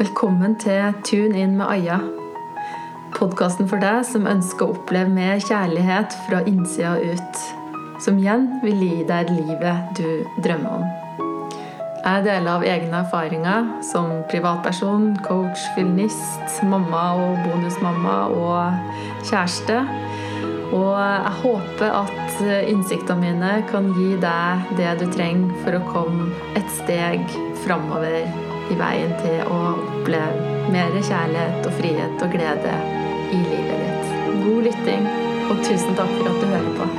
Velkommen til Tune inn med Aya. Podkasten for deg som ønsker å oppleve mer kjærlighet fra innsida ut. Som igjen vil gi deg livet du drømmer om. Jeg deler av egne erfaringer som privatperson, coach, filmist, mamma og bonusmamma og kjæreste. Og jeg håper at innsiktene mine kan gi deg det du trenger for å komme et steg framover i veien til å oppleve mer kjærlighet og frihet og glede i livet ditt. God lytting, og tusen takk for at du hører på.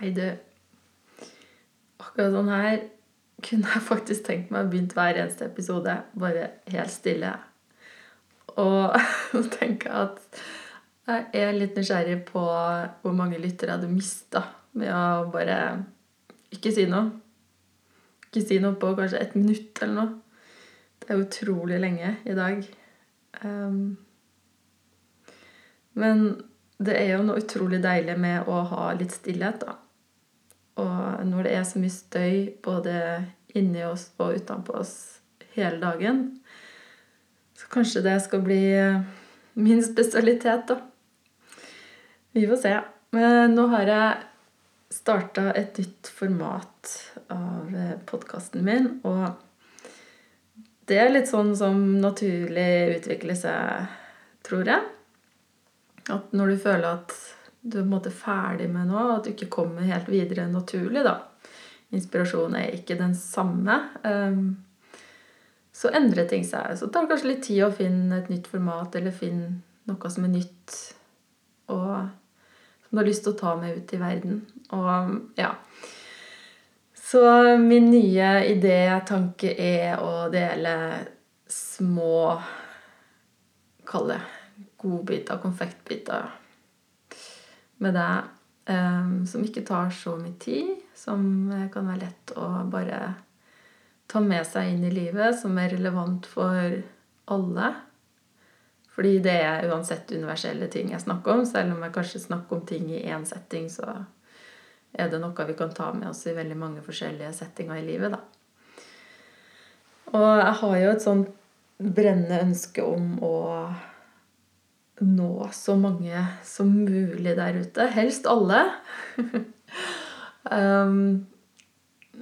Hei, du. Akkurat sånn her kunne jeg faktisk tenkt meg å begynne hver eneste episode bare helt stille. Og tenke at jeg er litt nysgjerrig på hvor mange lyttere jeg hadde mista med å bare ikke si noe. Ikke si noe på kanskje et minutt eller noe. Det er utrolig lenge i dag. Um, men det er jo noe utrolig deilig med å ha litt stillhet, da. Og når det er så mye støy både inni oss og utenpå oss hele dagen, så kanskje det skal bli min spesialitet, da. Vi får se. Men nå har jeg starta et nytt format av podkasten min, og det er litt sånn som naturlig utvikler seg, tror jeg. At når du føler at du er på en måte ferdig med noe, at du ikke kommer helt videre naturlig, da. Inspirasjonen er ikke den samme. Så endrer ting seg. Så tar det kanskje litt tid å finne et nytt format, eller finne noe som er nytt, og som du har lyst til å ta med ut i verden. Og ja. Så min nye idé, tanke, er å dele små Kall det godbiter, konfektbiter med deg um, som ikke tar så mye tid, som kan være lett å bare ta med seg inn i livet, som er relevant for alle. Fordi det er uansett universelle ting jeg snakker om. Selv om jeg kanskje snakker om ting i én setting, så er det noe vi kan ta med oss i veldig mange forskjellige settinger i livet. da. Og jeg har jo et sånt brennende ønske om å nå så mange som mulig der ute. Helst alle. um,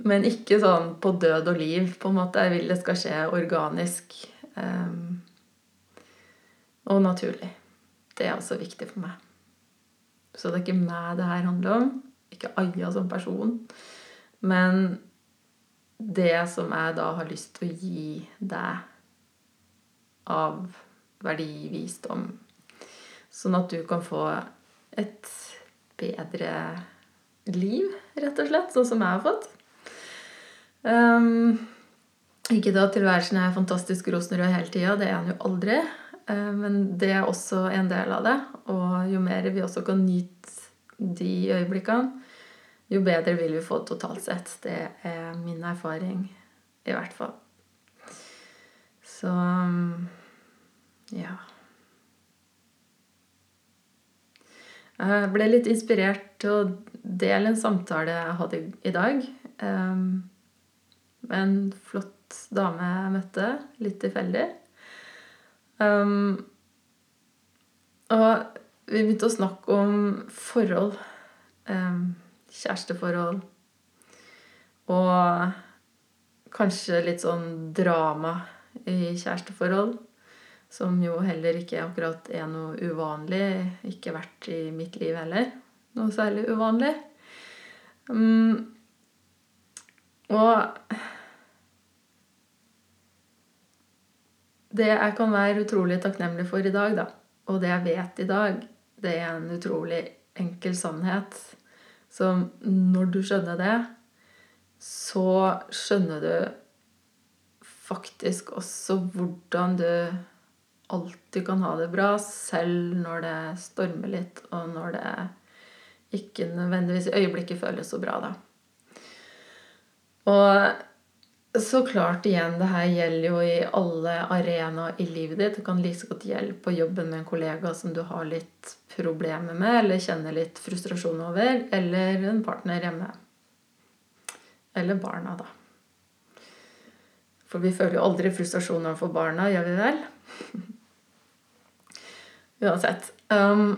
men ikke sånn på død og liv, på en måte. Jeg vil det skal skje organisk. Um, og naturlig. Det er også viktig for meg. Så det er ikke meg det her handler om. Ikke Aya som person. Men det som jeg da har lyst til å gi deg av verdi, visdom, Sånn at du kan få et bedre liv, rett og slett. Sånn som jeg har fått. Um, ikke da tilværelsen er fantastisk rosenrød hele tida. Det er den jo aldri. Uh, men det er også en del av det. Og jo mer vi også kan nyte de øyeblikkene, jo bedre vil vi få totalt sett. Det er min erfaring, i hvert fall. Så um, ja. Jeg ble litt inspirert til å dele en samtale jeg hadde i dag. Med en flott dame jeg møtte, litt tilfeldig. Og vi begynte å snakke om forhold. Kjæresteforhold. Og kanskje litt sånn drama i kjæresteforhold. Som jo heller ikke akkurat er noe uvanlig. Ikke vært i mitt liv heller. Noe særlig uvanlig. Um, og det jeg kan være utrolig takknemlig for i dag, da, og det jeg vet i dag, det er en utrolig enkel sannhet. Så når du skjønner det, så skjønner du faktisk også hvordan du alltid kan ha det bra, selv når det stormer litt, og når det ikke nødvendigvis i øyeblikket føles så bra, da. Og så klart igjen, det her gjelder jo i alle arenaer i livet ditt. Det kan like godt gjelde på jobben med en kollega som du har litt problemer med, eller kjenner litt frustrasjon over, eller en partner hjemme. Eller barna, da. For vi føler jo aldri frustrasjon overfor barna, gjør vi vel? Uansett. Um,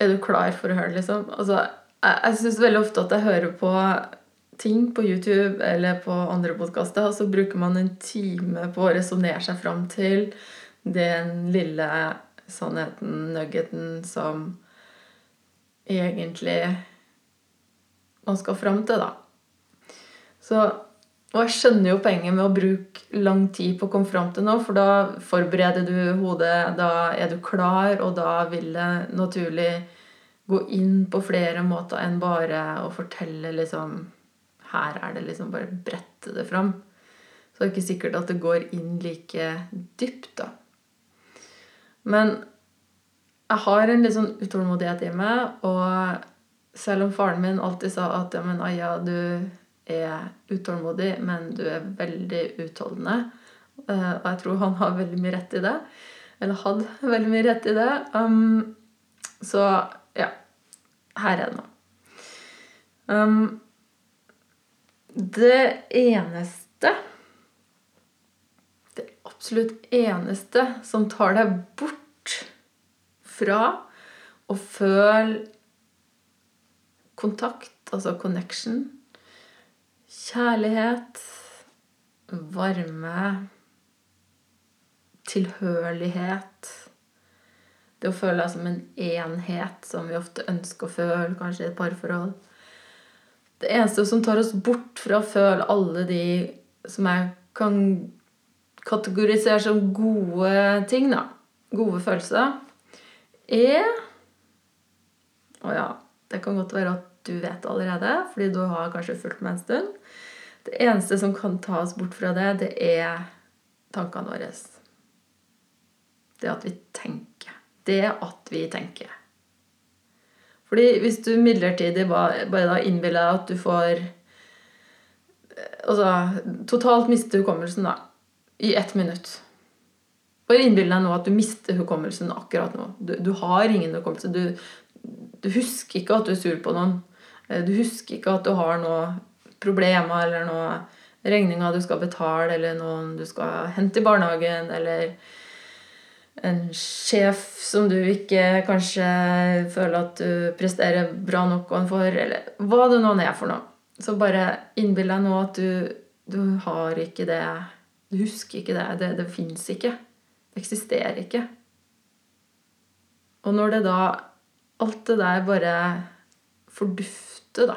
er du klar for å høre det, liksom? Altså, jeg, jeg syns veldig ofte at jeg hører på ting på YouTube eller på andre podkaster, og så bruker man en time på å resonnere seg fram til den lille sannheten, nuggeten, som egentlig man skal fram til, da. Så og jeg skjønner jo poenget med å bruke lang tid på å komme fram til noe, for da forbereder du hodet, da er du klar, og da vil det naturlig gå inn på flere måter enn bare å fortelle liksom her er det liksom bare brette det fram. Så det er ikke sikkert at det går inn like dypt, da. Men jeg har en litt sånn utålmodighet i meg, og selv om faren min alltid sa at ja, men Aya, du er utålmodig, men du er veldig utholdende. Eh, og jeg tror han har veldig mye rett i det. Eller hadde veldig mye rett i det. Um, så ja. Her er det nå. Um, det eneste Det absolutt eneste som tar deg bort fra å føle kontakt, altså connection, kjærlighet, varme, tilhørighet. Det å føle deg som en enhet, som vi ofte ønsker å føle, kanskje i et parforhold. Det eneste som tar oss bort fra å føle alle de som jeg kan kategorisere som gode ting, da, gode følelser, er Å ja, det kan godt være at du vet allerede, fordi du har kanskje fulgt med en stund. Det eneste som kan ta oss bort fra det, det er tankene våre. Det at vi tenker. Det at vi tenker. Fordi hvis du midlertidig bare, da innbiller deg at du får eh, Altså totalt mister hukommelsen, da. I ett minutt. Bare innbill deg nå at du mister hukommelsen akkurat nå. Du, du har ingen hukommelse. Du, du, husker ikke at du er sur på noen. Eh, du husker ikke at du har noen problemer eller noen regninger du skal betale, eller noen du skal hente i barnehagen, eller en sjef som du ikke kanskje føler at du presterer bra nok overfor, eller hva det nå er for noe. Så bare innbill deg nå at du, du, har ikke det Du husker ikke det. Det, det fins ikke. Det eksisterer ikke. Og når det da Alt det der bare fordufter, da.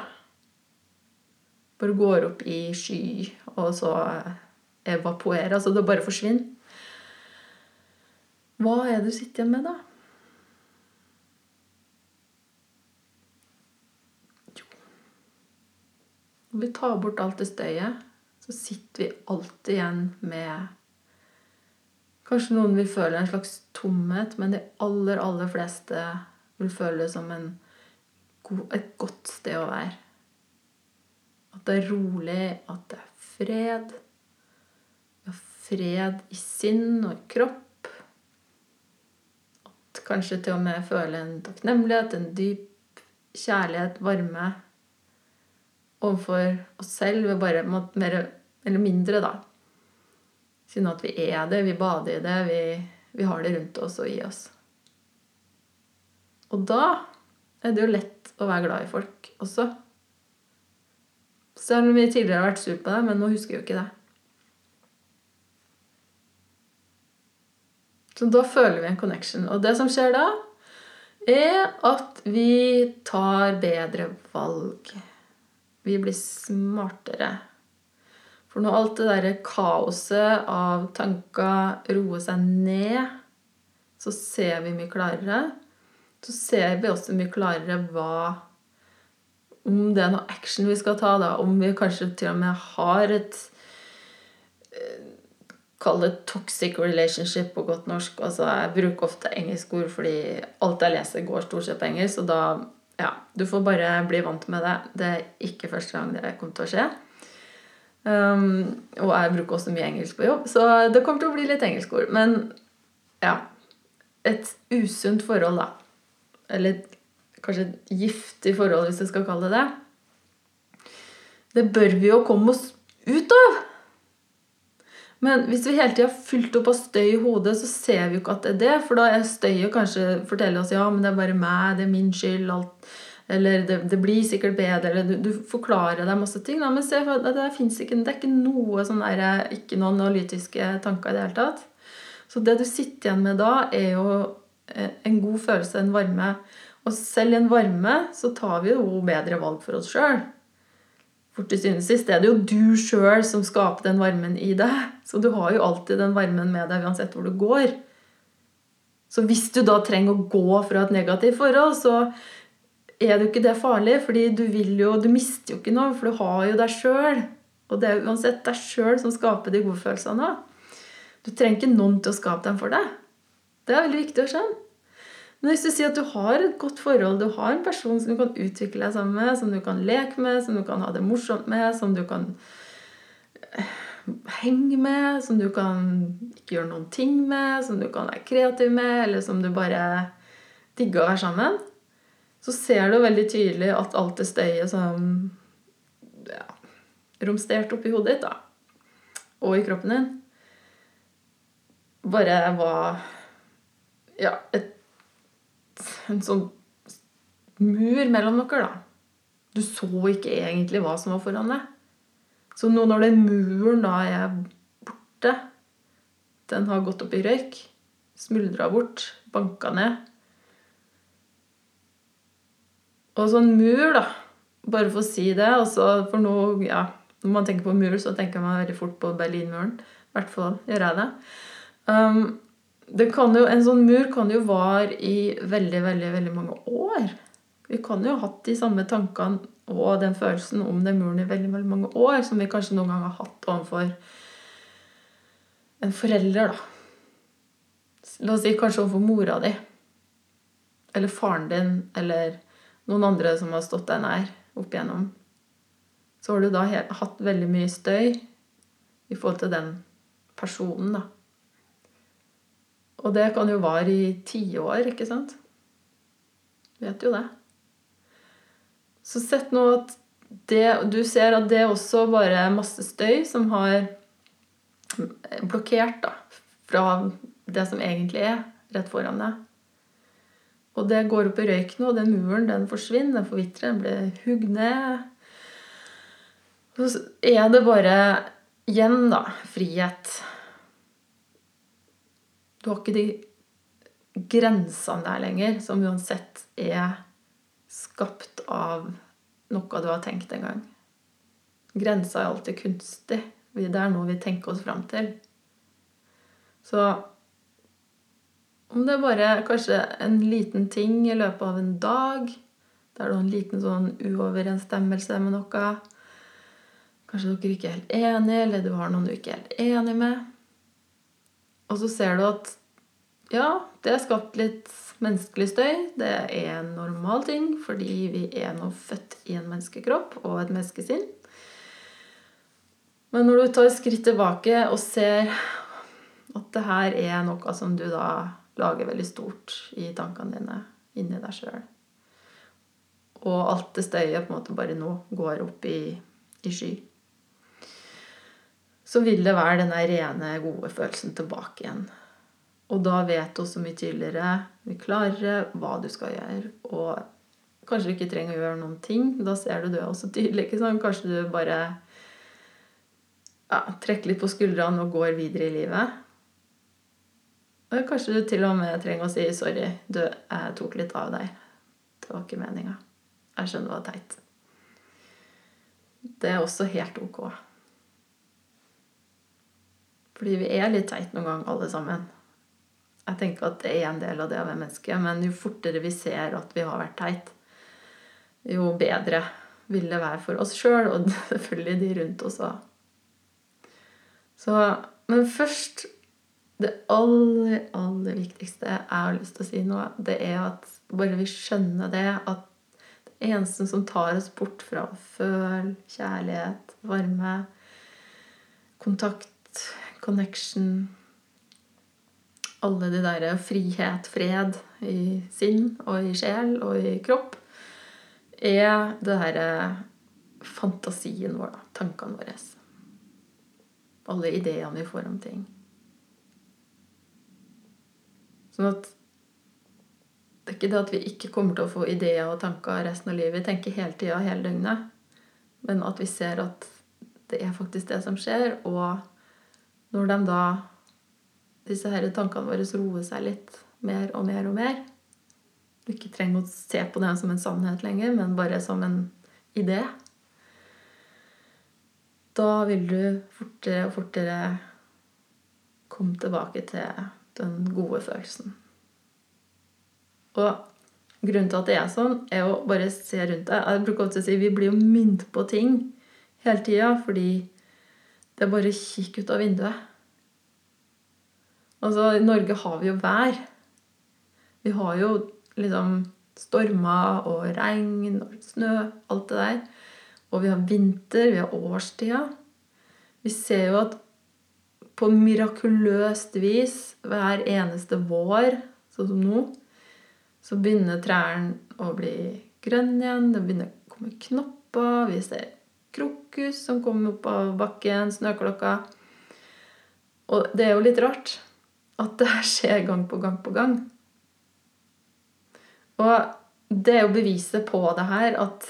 Bare går opp i sky, og så evaporerer. Altså det bare forsvinner. Hva er det du sitter igjen med, da? Jo Når vi tar bort alt det støyet, så sitter vi alltid igjen med Kanskje noen vil føle en slags tomhet, men de aller, aller fleste vil føle det som en, et godt sted å være. At det er rolig, at det er fred. Fred i sinn og i kropp kanskje til og med føle en takknemlighet, en dyp kjærlighet, varme overfor oss selv bare mer eller mindre, da. Siden at vi er det, vi bader i det, vi, vi har det rundt oss og i oss. Og da er det jo lett å være glad i folk også. Selv om vi tidligere har vært sur på det, men nå husker vi jo ikke det. Så da føler vi en connection. Og det som skjer da, er at vi tar bedre valg. Vi blir smartere. For når alt det derre kaoset av tanker roer seg ned, så ser vi mye klarere. Så ser vi også mye klarere hva Om det er noe action vi skal ta, da. Om vi kanskje til og med har et Kall det toxic relationship på godt norsk. Altså, jeg bruker ofte engelsk ord fordi alt jeg leser, går stort sett på engelsk. Og da Ja, du får bare bli vant med det. Det er ikke første gang det kommer til å skje. Um, og jeg bruker også mye engelsk på jobb, så det kommer til å bli litt engelskord. Men ja Et usunt forhold, da. Eller kanskje et giftig forhold, hvis jeg skal kalle det det. Det bør vi jo komme oss ut av! Men hvis vi hele tida har fylt opp av støy i hodet, så ser vi jo ikke at det er det. For da er støyet kanskje forteller oss ja, men det er bare meg, det er min skyld. alt eller det, det, blir sikkert bedre, eller du, du forklarer deg masse ting. Da. Men se, det, det, ikke, det er ikke noe sånn der, ikke noen analytiske tanker i det hele tatt. Så det du sitter igjen med da, er jo en god følelse, en varme. Og selv i en varme så tar vi jo bedre valg for oss sjøl. For til syvende og sist er det jo du sjøl som skaper den varmen i deg. Så du har jo alltid den varmen med deg uansett hvor du går. Så hvis du da trenger å gå fra et negativt forhold, så er det jo ikke det farlig, fordi du vil jo, du mister jo ikke noe, for du har jo deg sjøl. Og det er uansett deg sjøl som skaper de gode følelsene. Du trenger ikke noen til å skape dem for deg. Det er veldig viktig å skjønne. Men hvis du sier at du har et godt forhold, du har en person som du kan utvikle deg sammen med, som du kan leke med, som du kan ha det morsomt med, som du kan eh, henge med, som du kan ikke gjøre noen ting med, som du kan være kreativ med, eller som du bare digger å være sammen så ser du veldig tydelig at alt det støyet som ja, romsterte oppi hodet ditt, da, og i kroppen din, bare var ja, et, en sånn mur mellom dere, da. Du så ikke egentlig hva som var foran deg. Så nå når den muren da er borte, den har gått opp i røyk, smuldra bort, banka ned Og sånn mur, da. Bare for å si det. Altså, for nå, ja, når man tenker på mur, så tenker man veldig fort på Berlinmuren. I hvert fall gjør jeg det. Um, jo, en sånn mur kan jo vare i veldig, veldig, veldig mange år. Vi kan jo ha hatt de samme tankene og den følelsen om den muren i veldig, veldig mange år som vi kanskje noen gang har hatt overfor en forelder, da. La oss si kanskje overfor mora di. Eller faren din, eller noen andre som har stått deg nær opp igjennom, så har du da hatt veldig mye støy i forhold til den personen, da. Og det kan jo vare i tiår, ikke sant? Vet jo det. Så sett nå at det, du ser at det også bare er masse støy som har blokkert da, fra det som egentlig er rett foran deg. Og det går opp i røyk nå, og den muren den forsvinner, den forvitrer, den blir hugd ned. Så er det bare igjen, da, frihet. Du har ikke de grensene der lenger, som uansett er skapt av noe du har tenkt en gang. Grensa er alltid kunstig. Det er noe vi tenker oss fram til. Så om det er bare kanskje en liten ting i løpet av en dag der du har en liten sånn uoverensstemmelse med noe. Kanskje dere ikke er helt enige, eller du har noen du ikke er helt enig med. Og så ser du at ja, det er skapt litt menneskelig støy. Det er en normal ting, fordi vi er nå født i en menneskekropp og et menneskesinn. Men når du tar et skritt tilbake og ser at det her er noe som du da lager veldig stort i tankene dine inni deg sjøl. Og alt det støyet på en måte bare nå går opp i, i sky. Så vil det være denne rene, gode følelsen tilbake igjen. Og da vet du også mye tydeligere, mye klarere, hva du skal gjøre. Og kanskje du ikke trenger å gjøre noen ting. Da ser du det også tydelig. ikke sant? Kanskje du bare ja, trekker litt på skuldrene og går videre i livet. Og Kanskje du til og med trenger å si 'sorry, du, jeg tok litt av deg'. Det var ikke meninga. Jeg skjønner det var teit. Det er også helt ok. Fordi vi er litt teit noen gang, alle sammen. Jeg tenker at det er en del av det å være menneske, men jo fortere vi ser at vi har vært teit, jo bedre vil det være for oss sjøl, og selvfølgelig de rundt oss òg. Men først det aller, aller viktigste jeg har lyst til å si nå, det er at bare vi skjønner det at det eneste som tar oss bort fra å føle kjærlighet, varme, kontakt, connection Alle de derre frihet, fred i sinn og i sjel og i kropp er det herre fantasien vår. Tankene våre. Alle ideene vi får om ting. Sånn at det er ikke det at vi ikke kommer til å få ideer og tanker resten av livet. Vi tenker hele tida, hele døgnet. Men at vi ser at det er faktisk det som skjer. Og når de da disse her tankene våre roer seg litt mer og mer og mer Du ikke trenger å se på dem som en sannhet lenger, men bare som en idé. Da vil du fortere og fortere komme tilbake til den gode følelsen. Og grunnen til at det er sånn, er å bare se rundt deg. Jeg bruker ofte å si vi blir jo minnet på ting hele tida fordi det er bare kikk ut av vinduet. Altså, i Norge har vi jo vær. Vi har jo liksom stormer og regn og snø, alt det der. Og vi har vinter, vi har årstida. Vi ser jo at på mirakuløst vis hver eneste vår, sånn som nå, så begynner trærne å bli grønne igjen. Det begynner å komme knopper. Vi ser krokus som kommer opp av bakken, snøklokka. Og det er jo litt rart at det her skjer gang på gang på gang. Og det er jo beviset på det her at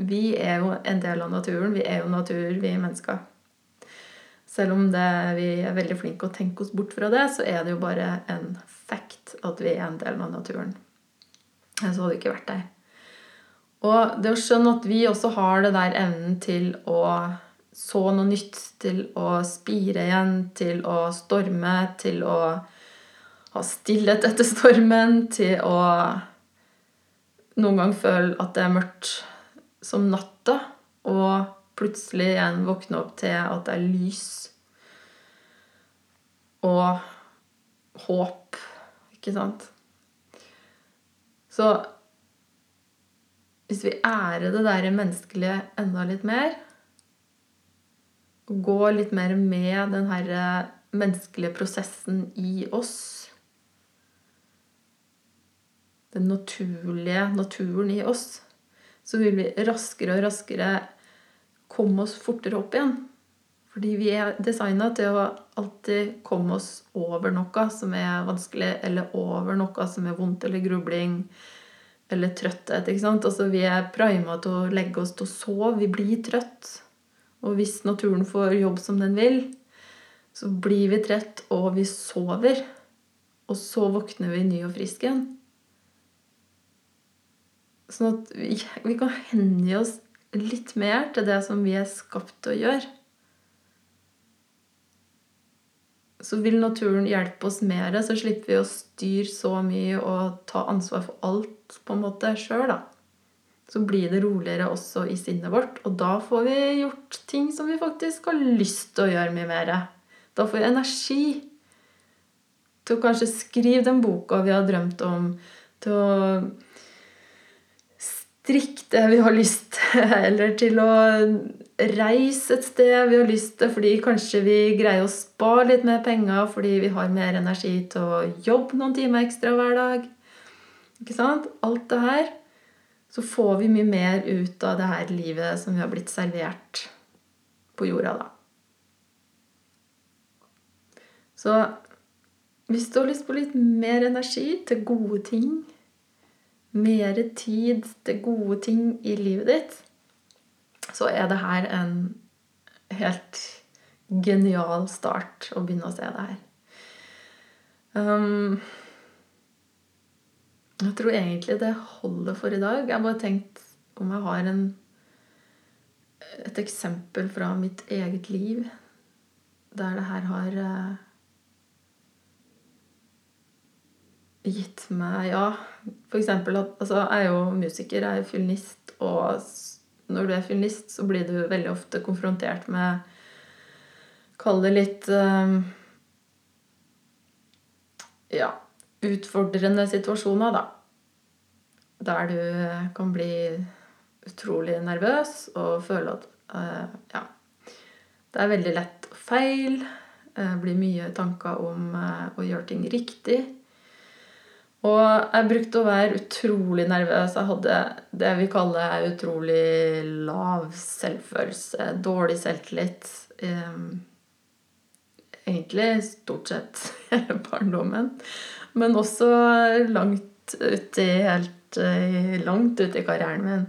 vi er jo en del av naturen. Vi er jo natur, vi er mennesker. Selv om det, vi er veldig flinke å tenke oss bort fra det, så er det jo bare en fact at vi er en del av naturen. Så hadde vi ikke vært der. Og det å skjønne at vi også har det der evnen til å så noe nytt, til å spire igjen, til å storme, til å ha stillhet etter stormen, til å noen gang føle at det er mørkt som natta, og plutselig igjen våkne opp til at det er lys og håp, ikke sant? Så hvis vi ærer det der menneskelige enda litt mer, går litt mer med den her menneskelige prosessen i oss Den naturlige naturen i oss, så vil vi raskere og raskere komme oss fortere opp igjen. Fordi vi er designa til å alltid komme oss over noe som er vanskelig, eller over noe som er vondt, eller grubling, eller trøtthet. ikke sant? Altså, Vi er prima til å legge oss til å sove. Vi blir trøtt. Og hvis naturen får jobb som den vil, så blir vi trett, og vi sover. Og så våkner vi ny og frisk igjen. Sånn at vi, vi kan hengi oss litt mer til det som vi er skapt til å gjøre. Så vil naturen hjelpe oss mer, så slipper vi å styre så mye og ta ansvar for alt på en måte sjøl. Så blir det roligere også i sinnet vårt, og da får vi gjort ting som vi faktisk har lyst til å gjøre mye mer. Da får vi energi til å kanskje skrive den boka vi har drømt om, til å strikke det vi har lyst til, eller til å reise et sted vi har lyst til fordi kanskje vi greier å spare litt mer penger fordi vi har mer energi til å jobbe noen timer ekstra hver dag. Ikke sant? Alt det her. Så får vi mye mer ut av det her livet som vi har blitt servert på jorda, da. Så hvis du har lyst på litt mer energi til gode ting, mer tid til gode ting i livet ditt, så er det her en helt genial start å begynne å se det her. Um, jeg tror egentlig det holder for i dag. Jeg har bare tenkt om jeg har en, et eksempel fra mitt eget liv der det her har uh, gitt meg Ja, for eksempel at altså, Jeg er jo musiker, jeg er fiolinist, og når du er fiolinist, så blir du veldig ofte konfrontert med Kall det litt um, Ja, utfordrende situasjoner, da. Der du kan bli utrolig nervøs og føle at uh, Ja. Det er veldig lett feil. Uh, blir mye tanker om å gjøre ting riktig. Og jeg brukte å være utrolig nervøs. Jeg hadde det vi kaller utrolig lav selvfølelse. Dårlig selvtillit. Egentlig stort sett hele barndommen. Men også langt uti helt langt ute i karrieren min.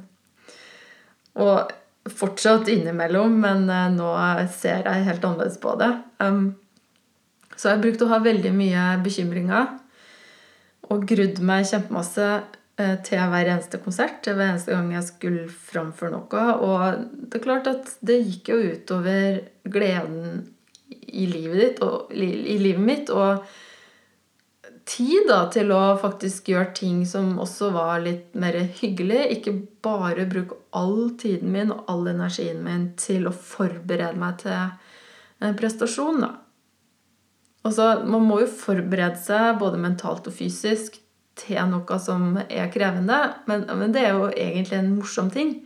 Og fortsatt innimellom, men nå ser jeg helt annerledes på det. Så jeg brukte å ha veldig mye bekymringer og grudd meg kjempemasse eh, til hver eneste konsert, til hver eneste gang jeg skulle framføre noe. Og det er klart at det gikk jo utover gleden i livet ditt og i livet mitt. Og tid da til å faktisk gjøre ting som også var litt mer hyggelig. Ikke bare bruke all tiden min og all energien min til å forberede meg til en prestasjon, da. Altså, man må jo forberede seg både mentalt og fysisk til noe som er krevende. Men, men det er jo egentlig en morsom ting.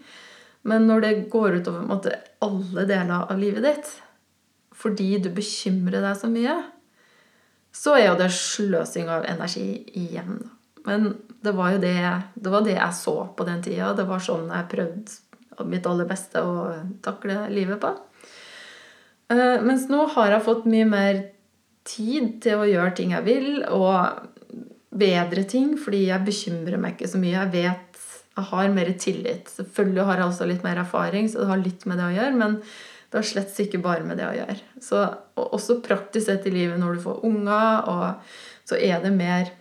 Men når det går utover måte, alle deler av livet ditt fordi du bekymrer deg så mye, så er jo det sløsing av energi igjen. Men det var jo det, det, var det jeg så på den tida. Det var sånn jeg prøvde mitt aller beste å takle livet på. Uh, mens nå har jeg fått mye mer tid til å gjøre ting jeg vil, og bedre ting, fordi jeg bekymrer meg ikke så mye. Jeg vet jeg har mer tillit. Selvfølgelig har jeg også litt mer erfaring, så det har litt med det å gjøre. Men det har slett ikke bare med det å gjøre. Så også praktisk sett i livet når du får unger, og så er det mer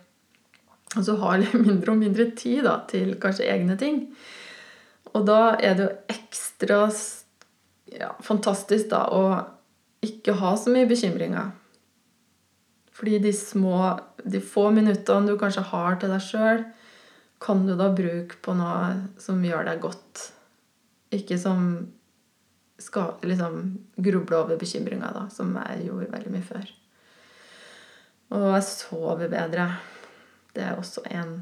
Altså har litt mindre og mindre tid da, til kanskje egne ting. Og da er det jo ekstra ja, fantastisk da å ikke ha så mye bekymringer. Fordi de små, de få minuttene du kanskje har til deg sjøl, kan du da bruke på noe som gjør deg godt. Ikke som skal liksom gruble over bekymringer, da, som jeg gjorde veldig mye før. Og jeg sover bedre. Det er også en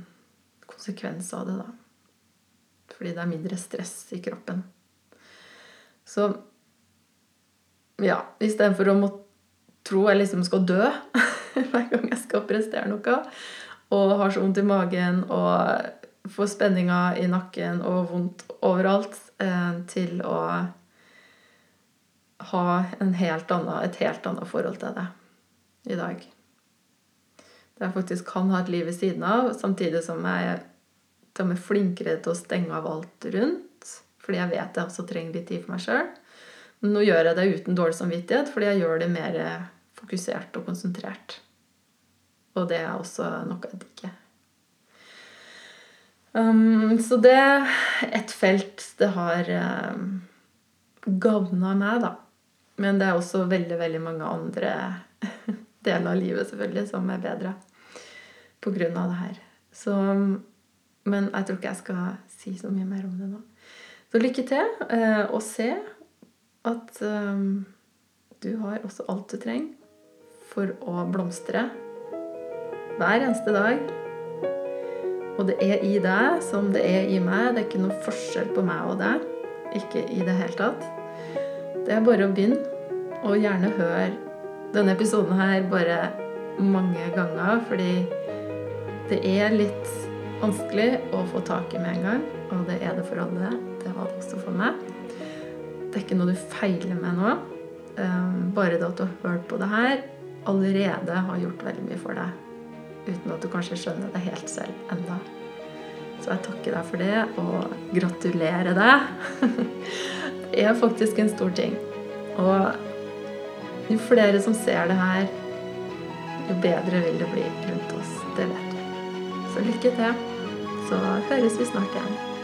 konsekvens av det, da. Fordi det er mindre stress i kroppen. Så ja, istedenfor å måtte tro jeg liksom skal dø hver gang jeg skal prestere noe. Og har så vondt i magen og får spenninger i nakken og vondt overalt. Eh, til å ha helt annen, et helt annet forhold til det i dag. Der jeg faktisk kan ha et liv ved siden av, samtidig som jeg er flinkere til å stenge av alt rundt. Fordi jeg vet jeg også trenger litt tid for meg sjøl. Men nå gjør jeg det uten dårlig samvittighet, fordi jeg gjør det mer fokusert og konsentrert. Og det er også noe jeg digger. Um, så det er et felt det har um, gagna meg, da. Men det er også veldig, veldig mange andre deler av livet selvfølgelig som er bedre på grunn av det her. Så, um, men jeg tror ikke jeg skal si så mye mer om det nå. Så lykke til, uh, og se at um, du har også alt du trenger for å blomstre hver eneste dag. Og det er i deg som det er i meg. Det er ikke noe forskjell på meg og deg. Ikke i det hele tatt. Det er bare å begynne, og gjerne hør denne episoden her bare mange ganger, fordi det er litt vanskelig å få tak i med en gang. Og det er det for alle. Det var det også for meg. Det er ikke noe du feiler med nå. Ehm, bare det at du har hørt på det her, allerede har gjort veldig mye for deg. Uten at du kanskje skjønner det helt selv enda. Så jeg takker deg for det, og gratulerer deg. Det er faktisk en stor ting. Og jo flere som ser det her, jo bedre vil det bli rundt oss. Det vet vi. Så lykke til. Så høres vi snart igjen.